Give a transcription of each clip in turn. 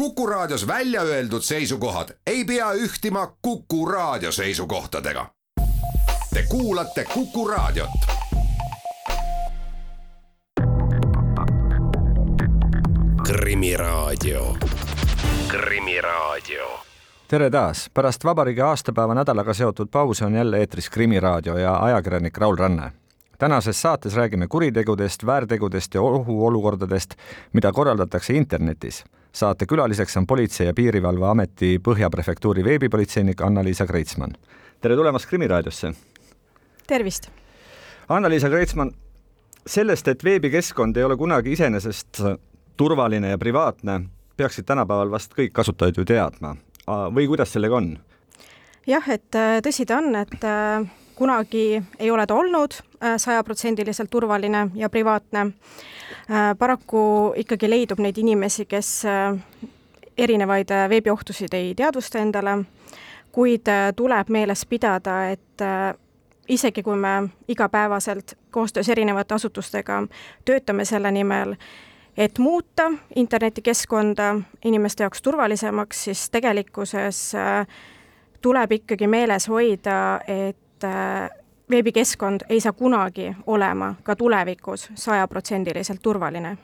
Kuku Raadios välja öeldud seisukohad ei pea ühtima Kuku Raadio seisukohtadega. Te kuulate Kuku Raadiot. krimiraadio, Krimiraadio tere taas, pärast vabariigi aastapäeva nädalaga seotud pausi on jälle eetris Krimiraadio ja ajakirjanik Raul Ranne tänases saates räägime kuritegudest, väärtegudest ja ohuolukordadest, mida korraldatakse internetis. Saate külaliseks on Politsei- ja Piirivalveameti Põhja prefektuuri veebipolitseinik Anna-Liisa Kreitsmann. tere tulemast Krimiraadiosse! tervist! Anna-Liisa Kreitsmann, sellest, et veebikeskkond ei ole kunagi iseenesest turvaline ja privaatne, peaksid tänapäeval vast kõik kasutajad ju teadma. või kuidas sellega on? jah, et äh, tõsi ta on, et äh, kunagi ei ole ta olnud äh, sajaprotsendiliselt turvaline ja privaatne. Äh, paraku ikkagi leidub neid inimesi, kes äh, erinevaid veebiohtusid ei teadvusta endale, kuid tuleb meeles pidada, et isegi kui me igapäevaselt koostöös erinevate asutustega töötame selle nimel, et muuta internetikeskkonda inimeste jaoks turvalisemaks, siis tegelikkuses tuleb ikkagi meeles hoida, et et äh, veebikeskkond ei saa kunagi olema ka tulevikus sajaprotsendiliselt turvaline.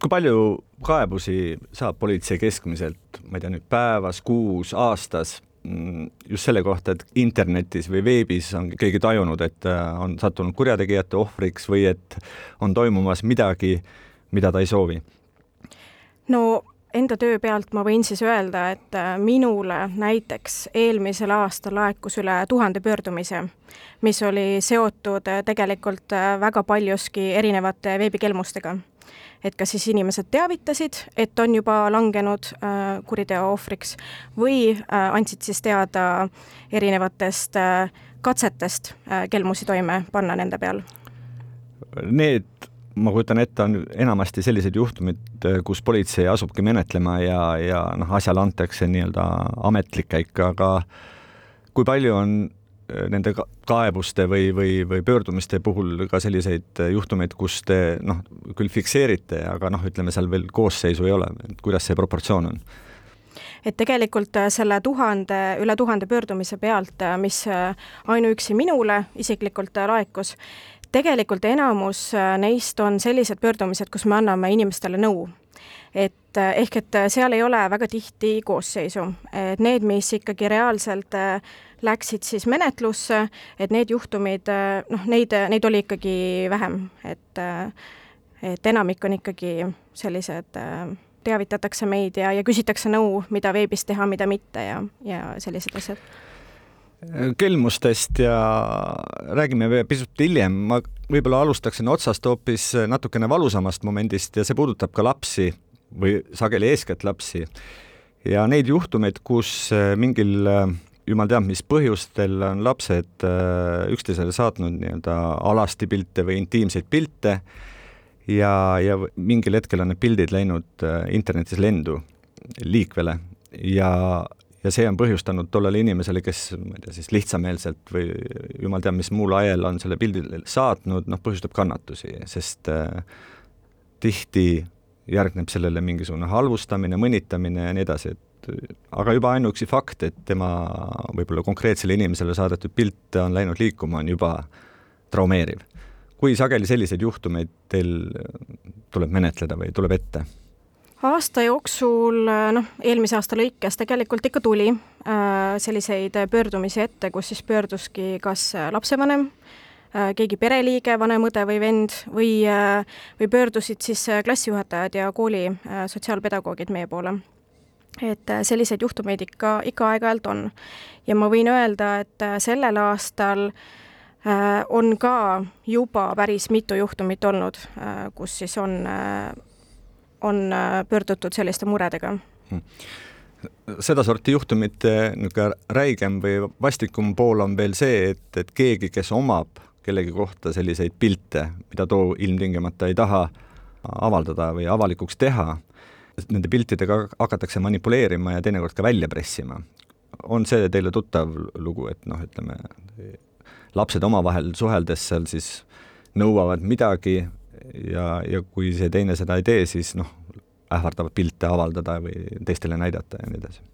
kui palju kaebusi saab politsei keskmiselt, ma ei tea nüüd päevas, kuus, aastas, mm, just selle kohta, et internetis või veebis on keegi tajunud, et äh, on sattunud kurjategijate ohvriks või et on toimumas midagi, mida ta ei soovi? no enda töö pealt ma võin siis öelda, et äh, minule näiteks eelmisel aastal laekus üle tuhande pöördumise, mis oli seotud äh, tegelikult äh, väga paljuski erinevate veebikelmustega. et kas siis inimesed teavitasid, et on juba langenud kuriteo ohvriks või andsid siis teada erinevatest katsetest kelmusi toime panna nende peal? Need ma kujutan ette, on enamasti sellised juhtumid, kus politsei asubki menetlema ja, ja noh, asjale antakse nii-öelda ametlik käik, aga kui palju on äh, nende kaebuste või, või, või pöördumiste puhul ka selliseid juhtumeid, kus te noh, küll fikseerite, aga noh, ütleme seal veel koosseisu ei ole, et kuidas see proportsioon on? et tegelikult äh, selle tuhande, üle tuhande pöördumise pealt, äh, mis ainuüksi minule isiklikult laekus, tegelikult enamus äh, neist on sellised pöördumised, kus me anname inimestele nõu. et äh, ehk et äh, seal ei ole väga tihti koosseisu, et need, mis ikkagi reaalselt läksid siis menetlusse, et need juhtumid, noh, neid, neid oli ikkagi vähem, et et enamik on ikkagi sellised teavitatakse meid ja, ja küsitakse nõu, mida veebis teha, mida mitte ja, ja sellised asjad kelmustest ja räägime pisut hiljem, ma võib-olla alustaksin otsast hoopis natukene valusamast momendist ja see puudutab ka lapsi või sageli eeskätt lapsi. ja neid juhtumeid, kus äh, mingil äh, jumal teab, mis põhjustel on lapsed äh, üksteisele saatnud nii-öelda alasti pilte või intiimseid pilte ja, ja mingil hetkel on need pildid läinud internetis lendu liikvele ja ja see on põhjustanud tollele inimesele, kes ma ei tea, siis lihtsameelselt või jumal teab, mis muul ajal on selle pildi saatnud, noh, põhjustab kannatusi, sest äh, tihti järgneb sellele mingisugune halvustamine, mõnitamine ja nii edasi, et aga juba ainuüksi fakt, et tema võib-olla konkreetsele inimesele saadetud pilt on läinud liikuma, on juba traumeeriv. kui sageli selliseid juhtumeid teil tuleb menetleda või tuleb ette? Aasta jooksul, noh, eelmise aasta lõikes tegelikult ikka tuli äh, selliseid pöördumisi ette, kus siis pöörduski kas lapsevanem äh,, keegi pereliige, vanem õde või vend või äh,, või pöördusid siis klassijuhatajad ja kooli äh, sotsiaalpedagoogid meie poole. et äh, selliseid juhtumeid ikka, ikka aeg-ajalt on. ja ma võin öelda, et äh, sellel aastal äh, on ka juba päris mitu juhtumit olnud äh,, kus siis on äh, on äh, pöördutud selliste muredega hmm sedasorti juhtumite niisugune räigem või vastikum pool on veel see, et, et keegi, kes omab kellegi kohta selliseid pilte, mida too ilmtingimata ei taha avaldada või avalikuks teha, nende piltidega hakatakse manipuleerima ja teinekord ka välja pressima. on see teile tuttav lugu, et noh, ütleme, lapsed omavahel suheldes seal siis nõuavad midagi ja, ja kui see teine seda ei tee, siis noh, ähvardavad pilte avaldada või teistele näidata ja nii edasi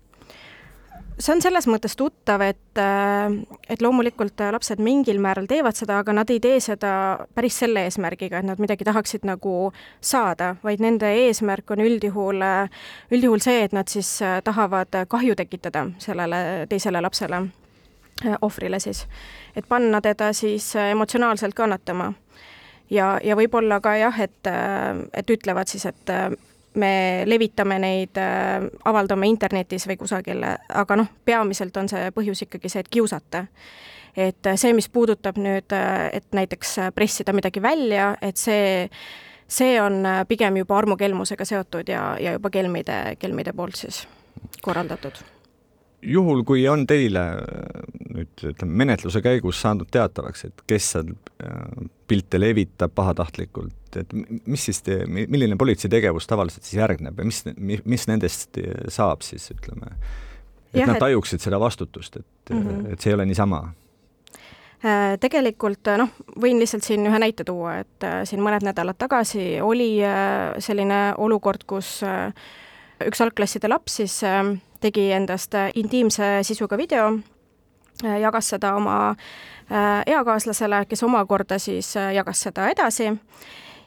see on selles mõttes tuttav, et, äh, et loomulikult äh, lapsed mingil määral teevad seda, aga nad ei tee seda päris selle eesmärgiga, et nad midagi tahaksid nagu saada, vaid nende eesmärk on üldjuhul, äh, üldjuhul see, et nad siis tahavad kahju tekitada sellele teisele lapsele, ohvrile siis. et panna teda siis emotsionaalselt kannatama. Ja, ja võib-olla ka jah, et, et ütlevad siis, et me levitame neid, äh, avaldame internetis või kusagil, aga noh, peamiselt on see põhjus ikkagi see, et kiusata. et see, mis puudutab nüüd, äh, et näiteks pressida midagi välja, et see, see on pigem juba armukelmusega seotud ja, ja juba kelmide, kelmide poolt siis korraldatud juhul, kui on teile nüüd ütleme, menetluse käigus saanud teatavaks, et kes seal äh, pilte levitab pahatahtlikult, et mis siis, milline politsei tegevus tavaliselt siis järgneb ja mis, mis nendest saab siis, ütleme, et ja, nad tajuksid seda vastutust, et mm, -hmm. et see ei ole niisama? Äh, tegelikult noh, võin lihtsalt siin ühe näite tuua, et siin mõned nädalad tagasi oli selline olukord, kus üks algklasside laps siis tegi endast intiimse sisuga video, jagas seda oma eakaaslasele, kes omakorda siis jagas seda edasi.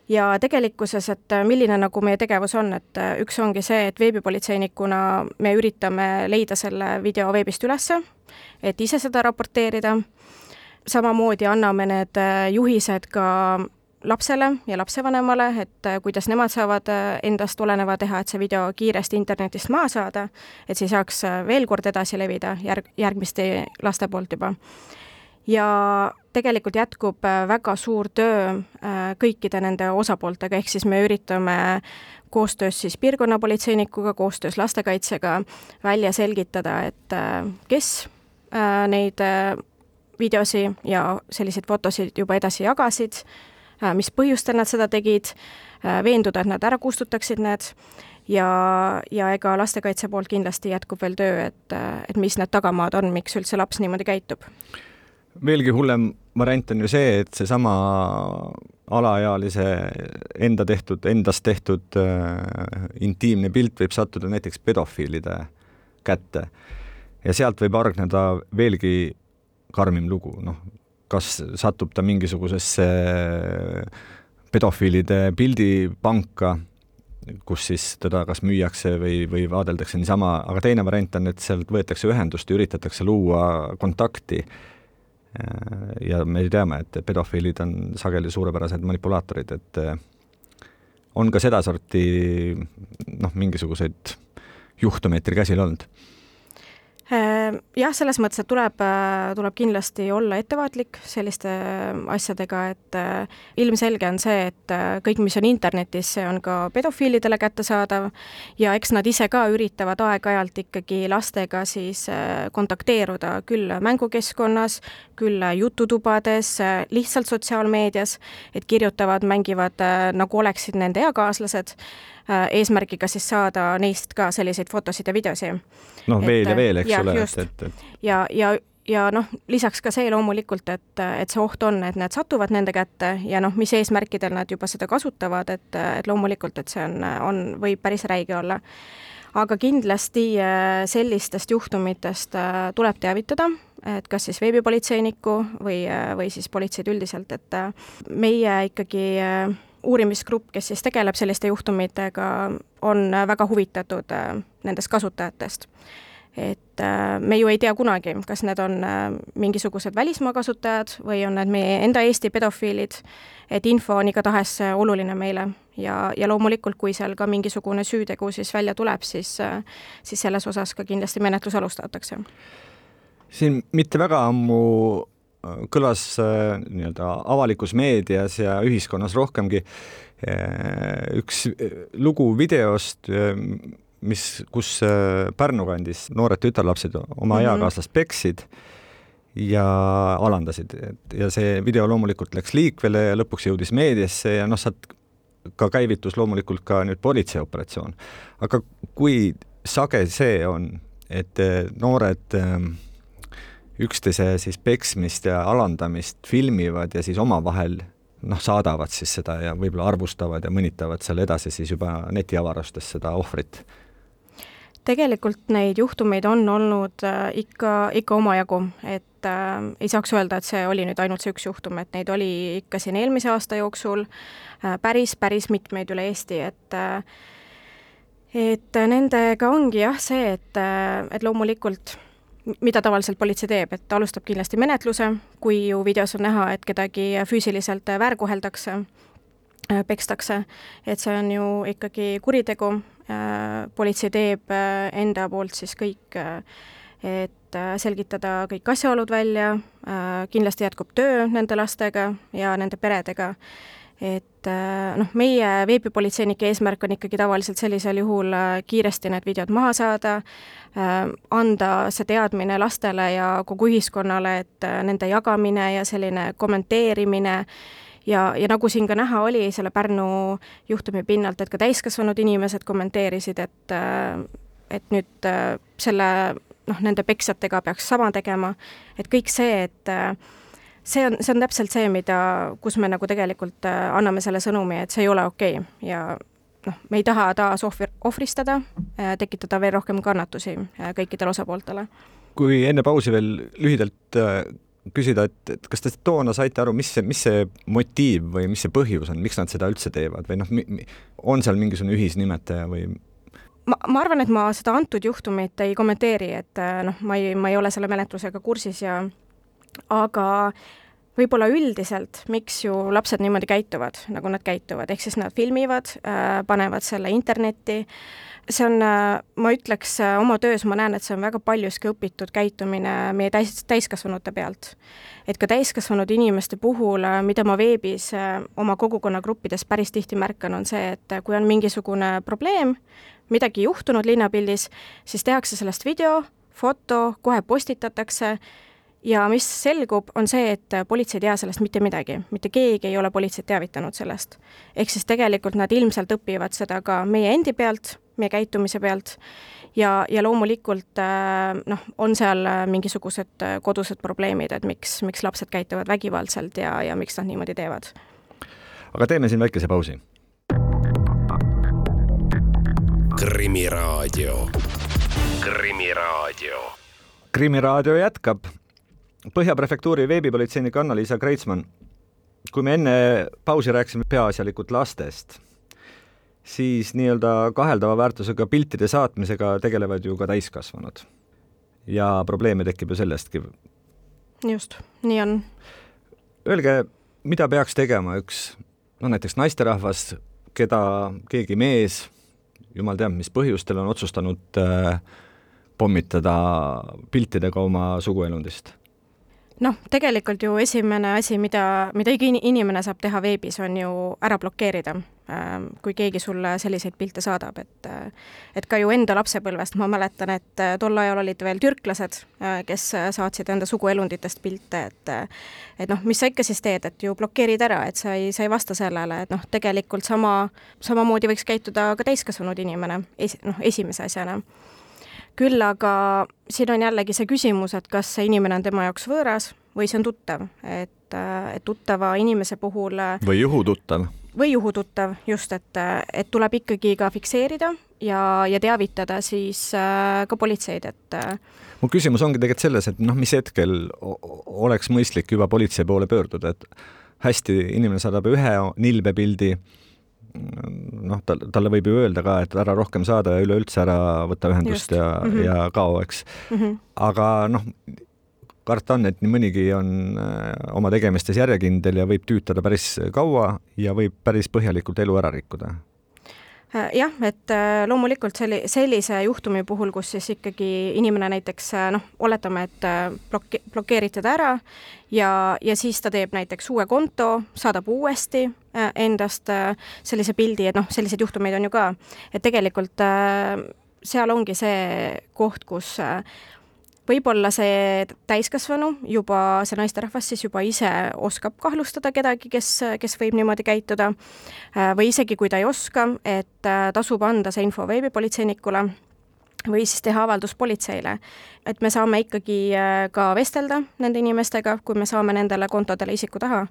Ja tegelikkuses, et milline nagu meie tegevus on, et üks ongi see, et veebipolitseinikuna me üritame leida selle video veebist ülesse, et ise seda raporteerida, samamoodi anname need juhised ka lapsele ja lapsevanemale, et äh, kuidas nemad saavad äh, endast oleneva teha, et see video kiiresti internetist maha saada, et see saaks äh, veel kord edasi levida järg, järgmiste laste poolt juba. ja tegelikult jätkub väga suur töö kõikide nende osapooltega, ehk siis me üritame koostöös siis piirkonnapolitseinikuga, koostöös lastekaitsega välja selgitada, et kes neid videosi ja selliseid fotosid juba edasi jagasid, mis põhjustel nad seda tegid, äh, veenduda, et nad ära kustutaksid need ja, ja ega lastekaitse poolt kindlasti jätkub veel töö, et, äh, et mis need tagamaad on, miks üldse laps niimoodi käitub. veelgi hullem variant on ju see, et seesama alaealise enda tehtud, endast tehtud äh, intiimne pilt võib sattuda näiteks pedofiilide kätte ja sealt võib hargneda veelgi karmim lugu, noh, kas satub ta mingisugusesse pedofiilide pildipanka, kus siis teda kas müüakse või, või vaadeldakse niisama, aga teine variant on, et sealt võetakse ühendust ja üritatakse luua kontakti. ja me teame, et pedofiilid on sageli suurepärased manipulaatorid, et on ka sedasorti noh, mingisuguseid juhtumeid teil käsil olnud jah, selles mõttes, et tuleb, äh, tuleb kindlasti olla ettevaatlik selliste äh, asjadega, et äh, ilmselge on see, et kõik, mis on internetis, see on ka pedofiilidele kättesaadav. Ja eks nad ise ka üritavad aeg-ajalt ikkagi lastega siis kontakteeruda küll mängukeskkonnas, küll jututubades, lihtsalt sotsiaalmeedias, et kirjutavad, mängivad nagu oleksid nende eakaaslased eesmärgiga siis saada neist ka selliseid fotosid ja videosid. noh, veel ja veel, eks ja, ole, et, et, et ja, ja ja noh, lisaks ka see loomulikult, et, et see oht on, et need satuvad nende kätte ja noh, mis eesmärkidel nad juba seda kasutavad, et, et loomulikult, et see on, on, võib päris räige olla. aga kindlasti äh, sellistest juhtumitest äh, tuleb teavitada, et kas siis veebipolitseinikku või, või siis politseid üldiselt, et meie ikkagi uurimisgrupp, kes siis tegeleb selliste juhtumitega, on väga huvitatud äh, nendest kasutajatest. et äh, me ju ei tea kunagi, kas need on äh, mingisugused välismaa kasutajad või on need meie enda Eesti pedofiilid, et info on igatahes oluline meile ja, ja loomulikult, kui seal ka mingisugune süütegu siis välja tuleb, siis, siis selles osas ka kindlasti menetlus alustatakse. siin mitte väga ammu kõlas äh, nii-öelda avalikus meedias ja ühiskonnas rohkemgi äh, üks äh, lugu videost, mis, kus Pärnu kandis noored tütarlapsed oma mm -hmm. eakaaslast peksid ja alandasid ja see video loomulikult läks liikvele ja lõpuks jõudis meediasse ja noh, sealt ka käivitus loomulikult ka nüüd politseioperatsioon. aga kui sage see on, et noored äh, üksteise siis peksmist ja alandamist filmivad ja siis omavahel noh, saadavad siis seda ja võib-olla arvustavad ja mõnitavad seal edasi siis juba netiavarustes seda ohvrit. Tegelikult neid juhtumeid on olnud äh, ikka, ikka omajagu, et äh, ei saaks öelda, et see oli nüüd ainult see üks juhtum, et neid oli ikka siin eelmise aasta jooksul äh, päris, päris mitmeid üle Eesti, et äh, et nendega ongi jah see, et, äh, et loomulikult mida tavaliselt politsei teeb, et ta alustab kindlasti menetluse, kui ju videos on näha, et kedagi füüsiliselt väärkoheldakse, äh, pekstakse, et see on ju ikkagi kuritegu Äh, politsei teeb äh, enda poolt siis kõik, äh, et selgitada kõik asjaolud välja, kindlasti jätkub töö nende lastega ja nende peredega, et noh, meie veebipolitseinike eesmärk on ikkagi tavaliselt sellisel juhul kiiresti need videod maha saada, anda see teadmine lastele ja kogu ühiskonnale, et nende jagamine ja selline kommenteerimine ja, ja nagu siin ka näha oli selle Pärnu juhtumi pinnalt, et ka täiskasvanud inimesed kommenteerisid, et et nüüd selle noh, nende peksjatega peaks sama tegema, et kõik see, et see on, see on täpselt see, mida, kus me nagu tegelikult anname selle sõnumi, et see ei ole okei okay. ja noh, me ei taha taas ohvri, ohvristada, tekitada veel rohkem kannatusi kõikidele osapooltele. kui enne pausi veel lühidalt küsida, et, et kas te toona saite aru, mis see, mis see motiiv või mis see põhjus on, miks nad seda üldse teevad või noh, on seal mingisugune ühisnimetaja või? ma, ma arvan, et ma seda antud juhtumit ei kommenteeri, et noh, ma ei, ma ei ole selle menetlusega kursis ja aga võib-olla üldiselt, miks ju lapsed niimoodi käituvad, nagu nad käituvad, ehk siis nad filmivad äh,, panevad selle internetti see on, äh, ma ütleks, äh, oma töös ma näen, et see on väga paljuski õpitud käitumine meie täis, täiskasvanute pealt. et ka täiskasvanud inimeste puhul, mida ma veebis oma kogukonnagruppides päris tihti märkan, on see, et kui on mingisugune probleem, midagi juhtunud linnapildis, siis tehakse sellest video, foto, kohe postitatakse ja mis selgub, on see, et politsei ei tea sellest mitte midagi, mitte keegi ei ole politseid teavitanud sellest. ehk siis tegelikult nad ilmselt õpivad seda ka meie endi pealt meie käitumise pealt ja, ja loomulikult äh, noh, on seal äh, mingisugused äh, kodused probleemid, et miks, miks lapsed käituvad vägivaldselt ja, ja miks nad niimoodi teevad. aga teeme siin väikese pausi. krimiraadio, Krimiraadio. krimiraadio jätkab. Põhja prefektuuri veebipolitseinik Anna-Liisa Kreitsmann. kui me enne pausi rääkisime peaasjalikult lastest siis nii-öelda kaheldava väärtusega piltide saatmisega tegelevad ju ka täiskasvanud. ja probleeme tekib ju sellestki. just, nii on. Öelge, mida peaks tegema üks no näiteks naisterahvas, keda keegi mees, jumal teab, mis põhjustel on otsustanud äh, pommitada piltidega oma suguelundist noh, tegelikult ju esimene asi, mida, mida iga inimene saab teha veebis, on ju ära blokeerida, ähm, kui keegi sulle selliseid pilte saadab, et et ka ju enda lapsepõlvest ma mäletan, et äh, tol ajal olid veel türklased, äh, kes saatsid enda suguelunditest pilte, et et noh, mis sa ikka siis teed, et ju blokeerid ära, et sa ei, sa ei vasta sellele, et noh, tegelikult sama, samamoodi võiks käituda ka täiskasvanud inimene, esi-, noh, esimese asjana küll aga siin on jällegi see küsimus, et kas see inimene on tema jaoks võõras või see on tuttav, et, et tuttava inimese puhul või juhututtav. või juhututtav, just, et, et tuleb ikkagi ka fikseerida ja, ja teavitada siis äh, ka politseid, et äh, mu küsimus ongi tegelikult selles, et noh, mis hetkel oleks mõistlik juba politsei poole pöörduda, et hästi, inimene saadab ühe nilbepildi, noh, tal, talle võib ju öelda ka, et ära rohkem saada ja üleüldse ära võtta ühendust Just. ja mm, -hmm. ja kao, eks mm. -hmm. aga noh, karta on, et nii mõnigi on äh, oma tegemistes järjekindel ja võib tüütada päris kaua ja võib päris põhjalikult elu ära rikkuda jah, et äh, loomulikult selli-, sellise juhtumi puhul, kus siis ikkagi inimene näiteks äh, noh, oletame, et bloke-, blokeeriti ta ära ja, ja siis ta teeb näiteks uue konto, saadab uuesti endast sellise pildi, et noh, selliseid juhtumeid on ju ka, et tegelikult seal ongi see koht, kus võib-olla see täiskasvanu juba, see naisterahvas siis juba ise oskab kahlustada kedagi, kes, kes võib niimoodi käituda, äh, või isegi kui ta ei oska, et äh, tasub anda see info veebipolitseinikule või siis teha avaldus politseile. et me saame ikkagi äh, ka vestelda nende inimestega, kui me saame nendele kontodele isiku taha.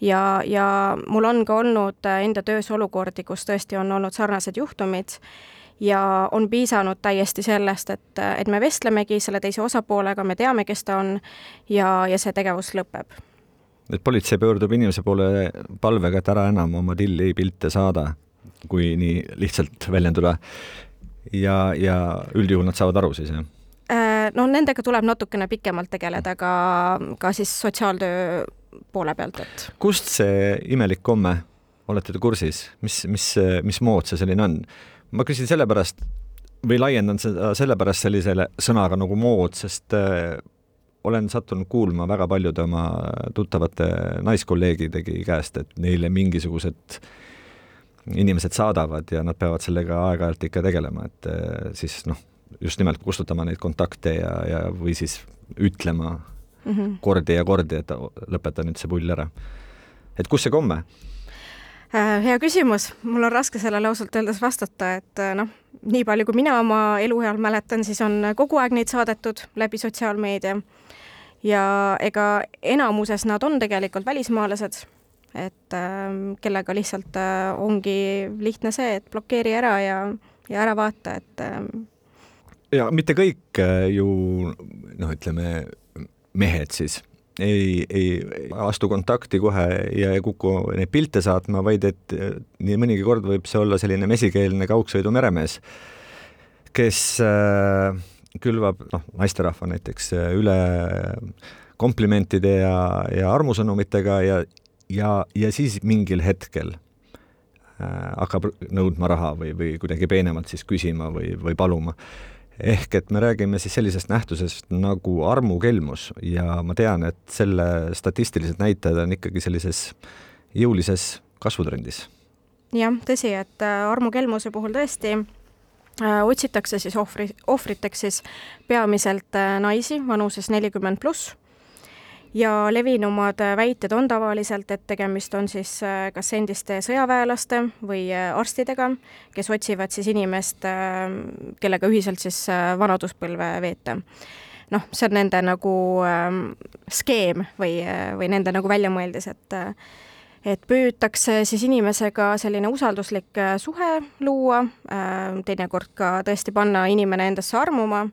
Ja, ja mul on ka olnud enda töös olukordi, kus tõesti on olnud sarnased juhtumid ja on piisanud täiesti sellest, et, et me vestlemegi selle teise osapoolega, me teame, kes ta on ja, ja see tegevus lõpeb. et politsei pöördub inimese poole palvega, et ära enam oma tilli pilte saada, kui nii lihtsalt väljenduda. ja, ja üldjuhul nad saavad aru siis, jah? Äh, no nendega tuleb natukene pikemalt tegeleda ka, ka siis sotsiaaltöö poole pealt, et. kust see imelik komme, olete te kursis, mis, mis, mis mood see selline on? Ma küsin sellepärast või laiendan seda sellepärast sellisele sõnaga nagu mood, sest äh, olen sattunud kuulma väga paljude oma tuttavate naiskolleegidegi käest, et neile mingisugused inimesed saadavad ja nad peavad sellega aeg-ajalt ikka tegelema, et äh, siis noh, just nimelt kustutama neid kontakte ja, ja või siis ütlema mm -hmm. kordi ja kordi, et lõpeta nüüd see pull ära. et kust see komme? Äh, hea küsimus, mul on raske sellele ausalt öeldes vastata, et äh, noh, nii palju, kui mina oma elueal mäletan, siis on kogu aeg neid saadetud läbi sotsiaalmeedia. ja ega enamuses nad on tegelikult välismaalased, et äh, kellega lihtsalt äh, ongi lihtne see, et blokeeri ära ja, ja ära vaata, et äh, ja mitte kõik äh, ju noh, ütleme mehed siis ei, ei astu kontakti kohe ja ei kuku neid pilte saatma, vaid et nii mõnigi kord võib see olla selline mesikeelne kaugsõidu meremees, kes äh, külvab, noh, naisterahva näiteks äh, üle komplimentide ja, ja armusõnumitega ja, ja, ja siis mingil hetkel äh, hakkab nõudma raha või, või kuidagi peenemalt siis küsima või, või paluma ehk et me räägime siis sellisest nähtusest nagu armukelmus ja ma tean, et selle statistilised näitajad on ikkagi sellises jõulises kasvutrendis. jah, tõsi, et äh, armukelmuse puhul tõesti äh, otsitakse siis ohvri, ohvriteks siis peamiselt äh, naisi vanuses nelikümmend pluss ja levinumad väited on tavaliselt, et tegemist on siis äh, kas endiste sõjaväelaste või äh, arstidega, kes otsivad siis inimest, äh, kellega ühiselt siis vanaduspõlve veeta. noh, see on nende nagu ähm, skeem või, või nende nagu väljamõeldis, et et püütakse siis inimesega selline usalduslik suhe luua, teinekord ka tõesti panna inimene endasse armuma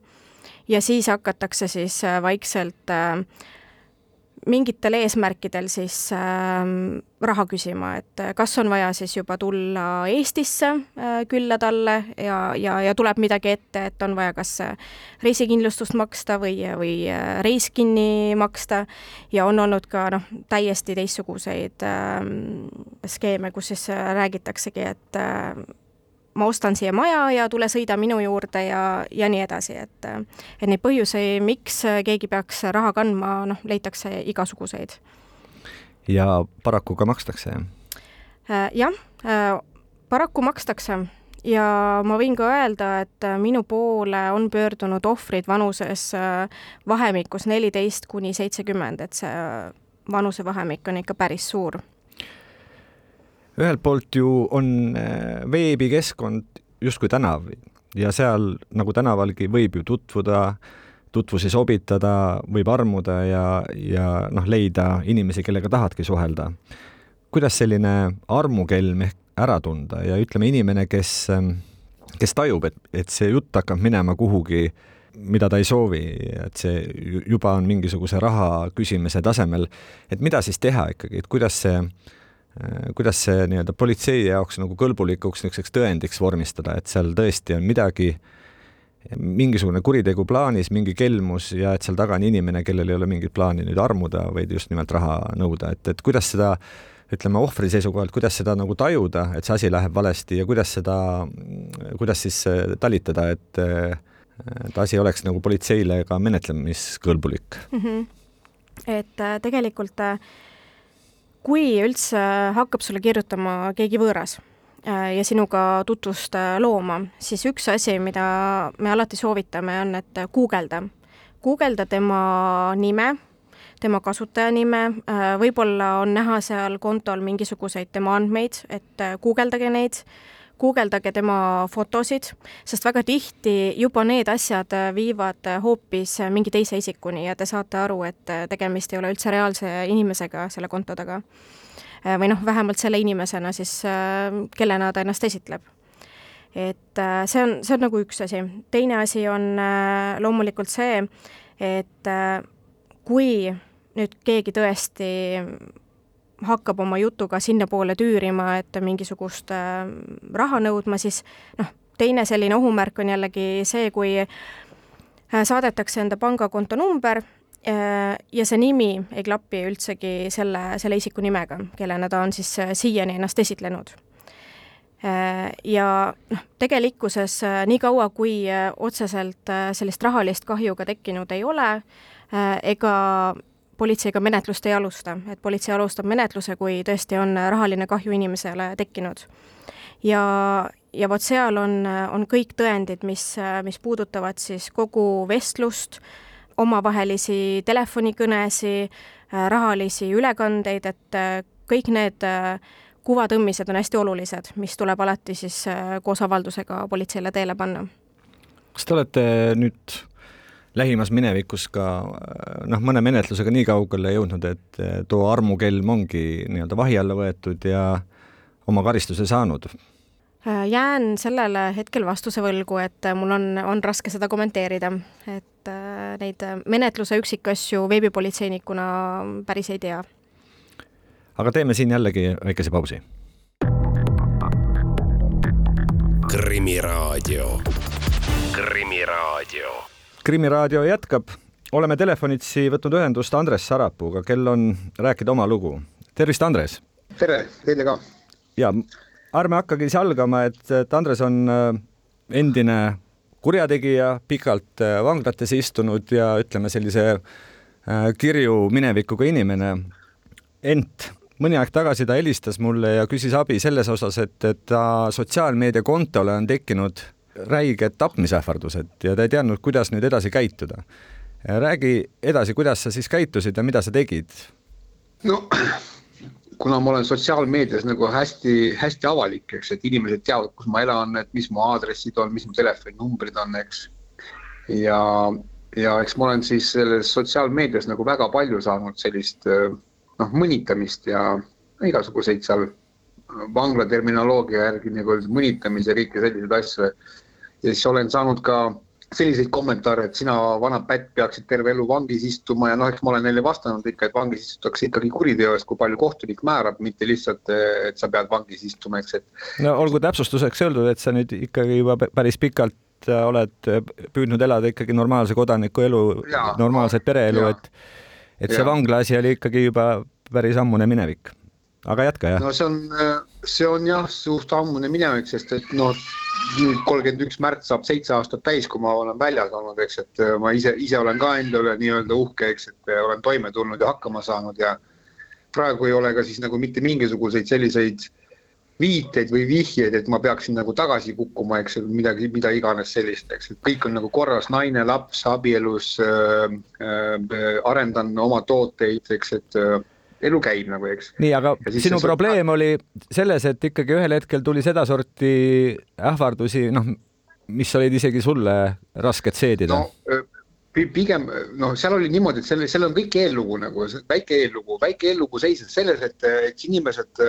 ja siis hakatakse siis vaikselt äh, mingitel eesmärkidel siis äh, raha küsima, et äh, kas on vaja siis juba tulla Eestisse äh, külla talle ja, ja, ja tuleb midagi ette, et on vaja kas äh, reisikindlustust maksta või, või äh, reis kinni maksta. Ja on olnud ka noh, täiesti teistsuguseid äh, skeeme, kus siis räägitaksegi, et äh, ma ostan siia maja ja tule sõida minu juurde ja, ja nii edasi, et et neid põhjuseid, miks keegi peaks raha kandma, noh, leitakse igasuguseid. ja paraku ka makstakse? Äh, jah, äh, paraku makstakse ja ma võin ka öelda, et minu poole on pöördunud ohvrid vanuses äh, vahemikus neliteist kuni seitsekümmend, et see vanusevahemik on ikka päris suur ühelt poolt ju on äh, veebikeskkond justkui tänav ja seal nagu tänavalgi võib ju tutvuda, tutvusi sobitada, võib armuda ja, ja noh, leida inimesi, kellega tahadki suhelda. kuidas selline armukelm ehk ära tunda ja ütleme, inimene, kes, ähm, kes tajub, et, et see jutt hakkab minema kuhugi, mida ta ei soovi, et see juba on mingisuguse raha küsimise tasemel, et mida siis teha ikkagi, et kuidas see Äh, kuidas see nii-öelda politsei jaoks nagu kõlbulikuks niisuguseks tõendiks vormistada, et seal tõesti on midagi, mingisugune kuritegu plaanis, mingi kelmus ja et seal taga on inimene, kellel ei ole mingit plaani nüüd armuda, vaid just nimelt raha nõuda, et, et kuidas seda ütleme ohvri seisukohalt, kuidas seda nagu tajuda, et see asi läheb valesti ja kuidas seda, kuidas siis äh, talitada, et et asi oleks nagu politseile ka menetlemiskõlbulik mm? -hmm. et äh, tegelikult äh, kui üldse hakkab sulle kirjutama keegi võõras äh, ja sinuga tutvust äh, looma, siis üks asi, mida me alati soovitame, on, et guugelda. guugelda tema nime, tema kasutajanime, äh, võib-olla on näha seal kontol mingisuguseid tema andmeid, et guugeldage neid, guugeldage tema fotosid, sest väga tihti juba need asjad viivad hoopis mingi teise isikuni ja te saate aru, et tegemist ei ole üldse reaalse inimesega selle konto taga. või noh, vähemalt selle inimesena siis, kellena ta ennast esitleb et see on, see on nagu üks asi. teine asi on loomulikult see, et kui nüüd keegi tõesti hakkab oma jutuga sinnapoole tüürima, et mingisugust äh, raha nõudma, siis noh, teine selline ohumärk on jällegi see, kui äh, saadetakse enda pangakonto number äh, ja see nimi ei klapi üldsegi selle, selle isiku nimega, kellena ta on siis siiani ennast esitlenud. Ja noh, tegelikkuses niikaua, kui otseselt sellist rahalist kahju ka tekkinud ei ole, ega politseiga menetlust ei alusta, et politsei alustab menetluse, kui tõesti on rahaline kahju inimesele tekkinud. ja, ja vot seal on, on kõik tõendid, mis, mis puudutavad siis kogu vestlust, omavahelisi telefonikõnesi, rahalisi ülekandeid, et kõik need kuvatõmmised on hästi olulised, mis tuleb alati siis koos avaldusega politseile teele panna. kas te olete nüüd lähimas minevikus ka noh, mõne menetlusega nii kaugele jõudnud, et too armukelm ongi nii-öelda vahi alla võetud ja oma karistuse saanud? jään sellele hetkel vastuse võlgu, et mul on, on raske seda kommenteerida, et äh, neid menetluse üksikasju veebipolitseinikuna päris ei tea. aga teeme siin jällegi väikese pausi. krimiraadio, Krimiraadio krimiraadio jätkab, oleme telefonitsi võtnud ühendust Andres Sarapuuga, kel on rääkida oma lugu. tervist, Andres! tere, teile ka! ja ärme hakkagi siis algama, et, et Andres on äh, endine kurjategija, pikalt äh, vanglates istunud ja ütleme, sellise äh, kirju minevikuga inimene. ent mõni aeg tagasi ta helistas mulle ja küsis abi selles osas, et, et ta sotsiaalmeediakontole on tekkinud räiged tapmisähvardused ja ta ei teadnud, kuidas nüüd edasi käituda. räägi edasi, kuidas sa siis käitusid ja mida sa tegid? no kuna ma olen sotsiaalmeedias nagu hästi-hästi avalik, eks, et inimesed teavad, kus ma elan, et mis mu aadressid on, mis mu telefoninumbrid on, eks. ja, ja eks ma olen siis selles sotsiaalmeedias nagu väga palju saanud sellist noh, mõnitamist ja igasuguseid seal vangla terminoloogia järgi nagu mõnitamise ja kõiki selliseid asju ja siis olen saanud ka selliseid kommentaare, et sina, vana pätt, peaksid terve elu vangis istuma ja noh, eks ma olen neile vastanud ikka, et vangis istutakse ikkagi kuriteo eest, kui palju kohtunik määrab, mitte lihtsalt, et sa pead vangis istuma, eks, et. no olgu täpsustuseks öeldud, et sa nüüd ikkagi juba päris pikalt äh, oled äh, püüdnud elada ikkagi normaalse kodaniku elu, normaalset pereelu, et et see vangla asi oli ikkagi juba päris ammune minevik aga jätka, jah. no see on, see on jah, suht ammune minevik, sest et noh, nüüd kolmkümmend üks märts saab seitse aastat täis, kui ma olen väljas olnud, eks, et äh, ma ise, ise olen ka enda üle nii-öelda uhke, eks, et äh, olen toime tulnud ja hakkama saanud ja praegu ei ole ka siis nagu mitte mingisuguseid selliseid viiteid või vihjeid, et ma peaksin nagu tagasi kukkuma, eks, midagi, mida iganes sellist, eks, et kõik on nagu korras, naine, laps, abielus äh,, äh, arendan oma tooteid, eks, et äh, elu käib nagu, eks. nii, aga sinu probleem oli selles, et ikkagi ühel hetkel tuli sedasorti ähvardusi, noh, mis olid isegi sulle rasked seedida no,. pigem noh, seal oli niimoodi, et selle, seal on kõik eellugu nagu, väike eellugu, väike eellugu seisnes selles, et, et inimesed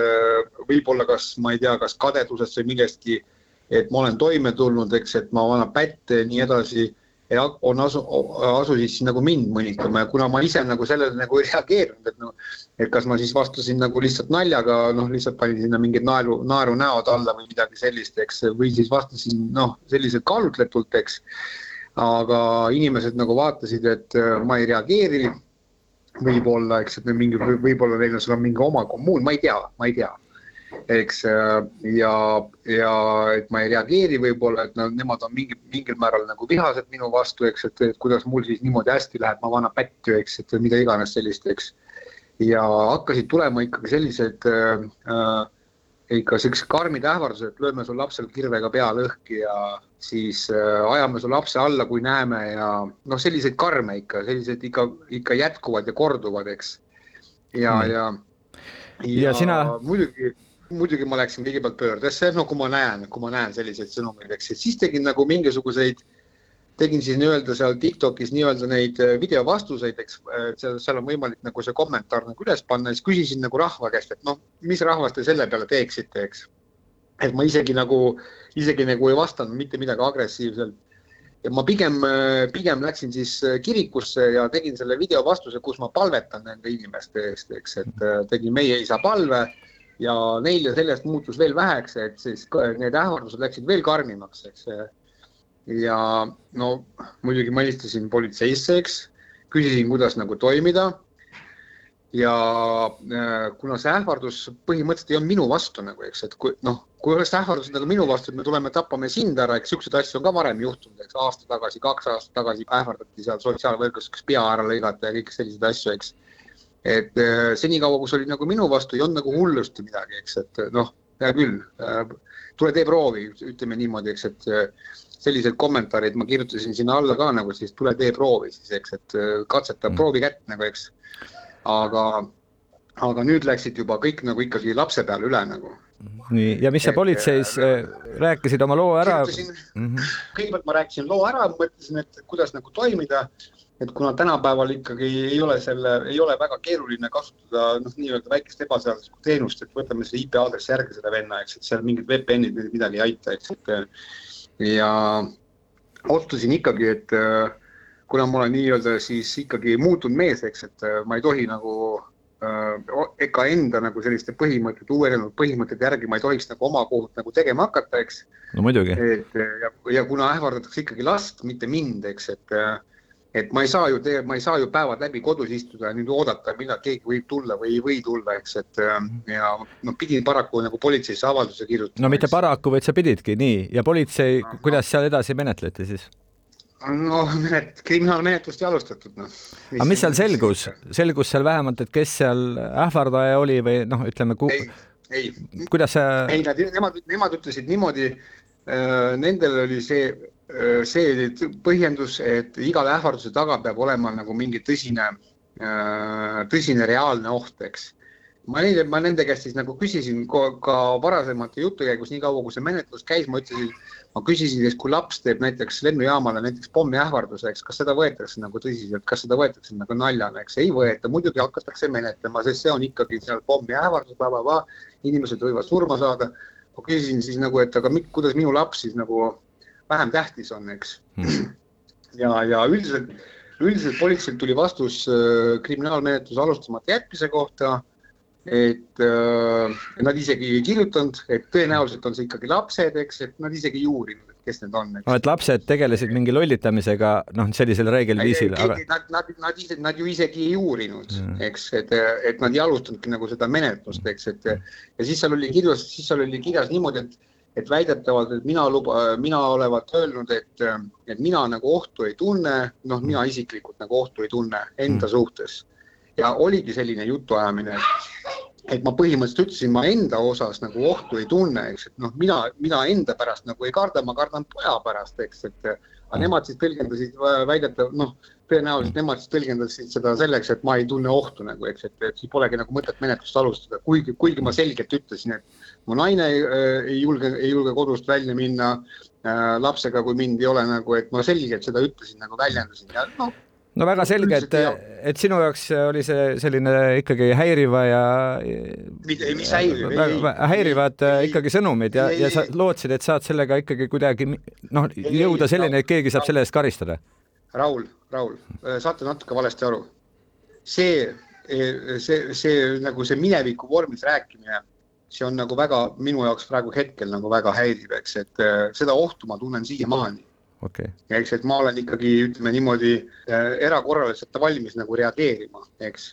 võib-olla kas, ma ei tea, kas kadedusest või millestki, et ma olen toime tulnud, eks, et ma annan pätte ja nii edasi ja on asu, asusid siis nagu mind mõnitama ja kuna ma ise nagu sellele nagu ei reageerinud, et noh, et kas ma siis vastasin nagu lihtsalt naljaga, noh, lihtsalt panin sinna mingid naeru, naerunäod alla või midagi sellist, eks, või siis vastasin noh, selliselt kaalutletult, eks. aga inimesed nagu vaatasid, et äh, ma ei reageeri. võib-olla, eks, et mingi, võib-olla neil on seal mingi oma kommuun, ma ei tea, ma ei tea eks äh, ja, ja et ma ei reageeri võib-olla, et no nemad on mingi, mingil määral nagu vihased minu vastu, eks, et, kuidas mul siis niimoodi hästi läheb, ma vana pätt ju, eks, et mida iganes sellist, eks. ja hakkasid tulema ikkagi sellised äh, äh, ikka siuksed karmid ähvardused, et lööme su lapsel kirvega pea lõhki ja siis äh, ajame su lapse alla, kui näeme ja noh, selliseid karme ikka, sellised ikka, ikka jätkuvad ja korduvad, eks. ja mm., ja, ja, ja sina muidugi muidugi ma läksin kõigepealt pöördesse, no kui ma näen, kui ma näen selliseid sõnumeid, eks, et siis tegin nagu mingisuguseid, tegin siis nii-öelda seal Tiktokis nii-öelda neid äh, videovastuseid, eks, seal, seal on võimalik nagu see kommentaar nagu üles panna, siis küsisin nagu rahva käest, et noh, mis rahvas te selle peale teeksite, eks. et ma isegi nagu, isegi nagu ei vastanud mitte midagi agressiivselt ja ma pigem, pigem läksin siis kirikusse ja tegin selle video vastuse, kus ma palvetan nende inimeste eest, eks, et äh, tegin meie isa palve ja neile sellest muutus veel väheks, et siis need ähvardused läksid veel karmimaks, eks. ja no muidugi ma helistasin politseisse, eks, küsisin, kuidas nagu toimida ja äh, kuna see ähvardus põhimõtteliselt ei olnud minu vastu nagu, eks, et kui noh, kui oleks ähvardused nagu minu vastu, et me tuleme, tapame sind ära, eks siukseid asju on ka varem juhtunud, eks aasta tagasi, kaks aastat tagasi ähvardati seal sotsiaalvõrgus pea ära lõigata ja kõiki selliseid asju, eks. Et äh, senikaua, kui see oli nagu minu vastu, ei olnud nagu hullusti midagi, eks, et noh, hea küll äh,, tule tee proovi, ütleme niimoodi, eks, et äh, sellised kommentaarid ma kirjutasin sinna alla ka nagu siis tule tee proovi siis, eks, et äh, katseta mm. proovi kätt nagu, eks aga, aga nüüd läksid juba kõik nagu ikkagi lapse peale üle nagu. nii, ja mis sa politseis äh, rääkisid oma loo ära? Mm -hmm. kõigepealt ma rääkisin loo ära, mõtlesin, et kuidas nagu toimida, et kuna tänapäeval ikkagi ei ole selle, ei ole väga keeruline kasutada noh, nii-öelda väikest ebaseaduslikku teenust, et võtame selle IP aadressi järgi seda venna, eks, et seal mingid VPN-id midagi ei aita, eks, et ja otsustasin ikkagi, et äh, kuna ma olen nii-öelda siis ikkagi muutunud mees, eks, et äh, ma ei tohi nagu äh, ega enda nagu selliste põhimõtete, uuenenud põhimõtete järgi ma ei tohiks nagu oma kohut nagu tegema hakata, eks. no muidugi. et ja, ja kuna ähvardatakse ikkagi last, mitte mind, eks, et äh, et ma ei saa ju ma ei saa ju päevad läbi kodus istuda ja nüüd oodata, millal keegi võib tulla või ei või tulla, eks, et ja noh, pidin paraku nagu politseisse avalduse kirjutama. no mitte paraku, vaid sa pididki nii ja politsei, kuidas seal edasi menetleti siis? no menet-, kriminaalmenetlust ei alustatud, noh. aga mis seal selgus, selgus seal vähemalt, et kes seal ähvardaja oli või noh, ütleme ku.... ei, ei. kuidas see? ei, nad, nemad, nemad ütlesid niimoodi äh,, nendel oli see see põhjendus, et igale ähvarduse taga peab olema nagu mingi tõsine tõsine reaalne oht, eks. Ma neile, ma nende käest siis nagu küsisin ka, ka varasemate jutu käigus, niikaua kui see menetlus käis, ma ütlesin, ma küsisin, et kui laps teeb näiteks lennujaamale näiteks pommiähvarduse, eks, kas seda võetakse nagu tõsiselt, kas seda võetakse nagu naljana, eks? Ei võeta, muidugi hakatakse menetlema, sest see on ikkagi seal pommiähvardus, inimesed võivad surma saada. ma küsisin siis nagu, et aga kuidas minu laps siis nagu vähem tähtis on, eks hmm.. ja, ja üldiselt, üldiselt politseilt tuli vastus äh, kriminaalmenetluse alustamata jätmise kohta et äh, nad isegi ei kirjutanud, et tõenäoliselt on see ikkagi lapsed, eks, et nad isegi ei uurinud, et kes need on. no et lapsed tegelesid mingi lollitamisega, noh, sellisel reegel viisil. Aga... Nad, nad, nad ise, nad ju isegi ei uurinud, eks, et, et nad ei alustanudki nagu seda menetlust, eks, et ja siis seal oli kirjas, siis seal oli kirjas niimoodi, et et väidetavalt, et mina luba, mina olevat öelnud, et, et mina nagu ohtu ei tunne, noh, mina isiklikult nagu ohtu ei tunne enda mm. suhtes. Ja oligi selline jutuajamine, et ma põhimõtteliselt ütlesin, ma enda osas nagu ohtu ei tunne, eks, et noh, mina, mina enda pärast nagu ei karda, ma kardan poja pärast, eks, et aga nemad siis tõlgendasid väidetav, noh, tõenäoliselt nemad siis tõlgendasid seda selleks, et ma ei tunne ohtu nagu, eks, et, et siis polegi nagu mõtet menetlust alustada, kuigi, kuigi ma selgelt ütlesin, et mu naine äh, ei julge, ei julge kodust välja minna äh, lapsega, kui mind ei ole nagu, et ma selgelt seda ütlesin, nagu väljendasin ja noh no väga selge, et, et sinu jaoks oli see selline ikkagi häiriva ja mis häiriv? häirivad ei, ikkagi sõnumid ja, ja sa lootsid, et saad sellega ikkagi kuidagi noh, jõuda selleni, et keegi saab selle eest karistada. Raul, Raul, saate natuke valesti aru. see, see, see nagu see mineviku vormis rääkimine, see on nagu väga minu jaoks praegu hetkel nagu väga häiriv, eks, et seda ohtu ma tunnen siiamaani okay.. eks, et ma olen ikkagi, ütleme niimoodi äh, erakorraliselt valmis nagu reageerima, eks.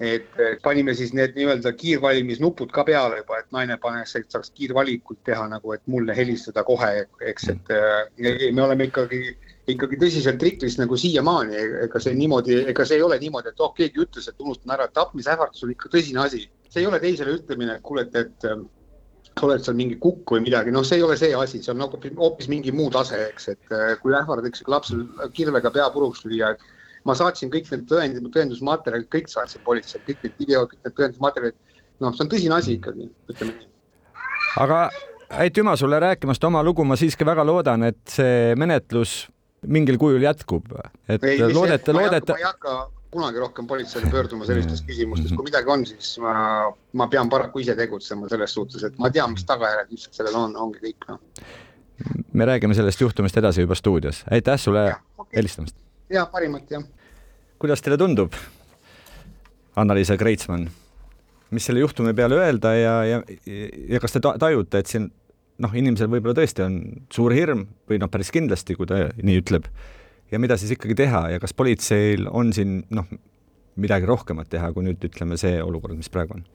et panime siis need nii-öelda kiirvalimisnupud ka peale juba, et naine paneks, et saaks kiirvalikult teha nagu, et mulle helistada kohe, eks, et äh, me oleme ikkagi ikkagi tõsiselt riklis nagu siiamaani, ega see niimoodi, ega see ei ole niimoodi, et oh, keegi ütles, et unustan ära, tapmisähvardus on ikka tõsine asi. See ei ole teisele ütlemine, et kuule, et, et oled seal mingi kukk või midagi, noh, see ei ole see asi, see on nagu hoopis mingi muu tase, eks, et äh, kui ähvardatakse lapsel kirvega pea puruks lüüa, et ma saatsin kõik need tõendid, tõendusmaterjalid, kõik saatsin politseile, kõik need videod, kõik need tõendusmaterjalid. noh, see on tõsine asi ikkagi, ütleme nii aga aitüma sulle rääkimast oma lugu, ma siiski väga loodan, et see menetlus mingil kujul jätkub, et ei, loodete, loodete. ma ei hakka kunagi rohkem politseile pöörduma sellistes küsimustes, kui midagi on, siis ma, ma pean paraku ise tegutsema selles suhtes, et ma tean, mis tagajärjed lihtsalt sellel on, ongi kõik noh. me räägime sellest juhtumist edasi juba stuudios, aitäh sulle okay. helistamast. ja parimat jah. kuidas teile tundub, Anna-Liisa Kreitsmann, mis selle juhtumi peale öelda ja, ja, ja kas te tajute, et siin noh, inimesel võib-olla tõesti on suur hirm või noh, päris kindlasti, kui ta nii ütleb, ja mida siis ikkagi teha ja kas politseil on siin noh, midagi rohkemat teha, kui nüüd ütleme see olukord, mis praegu on?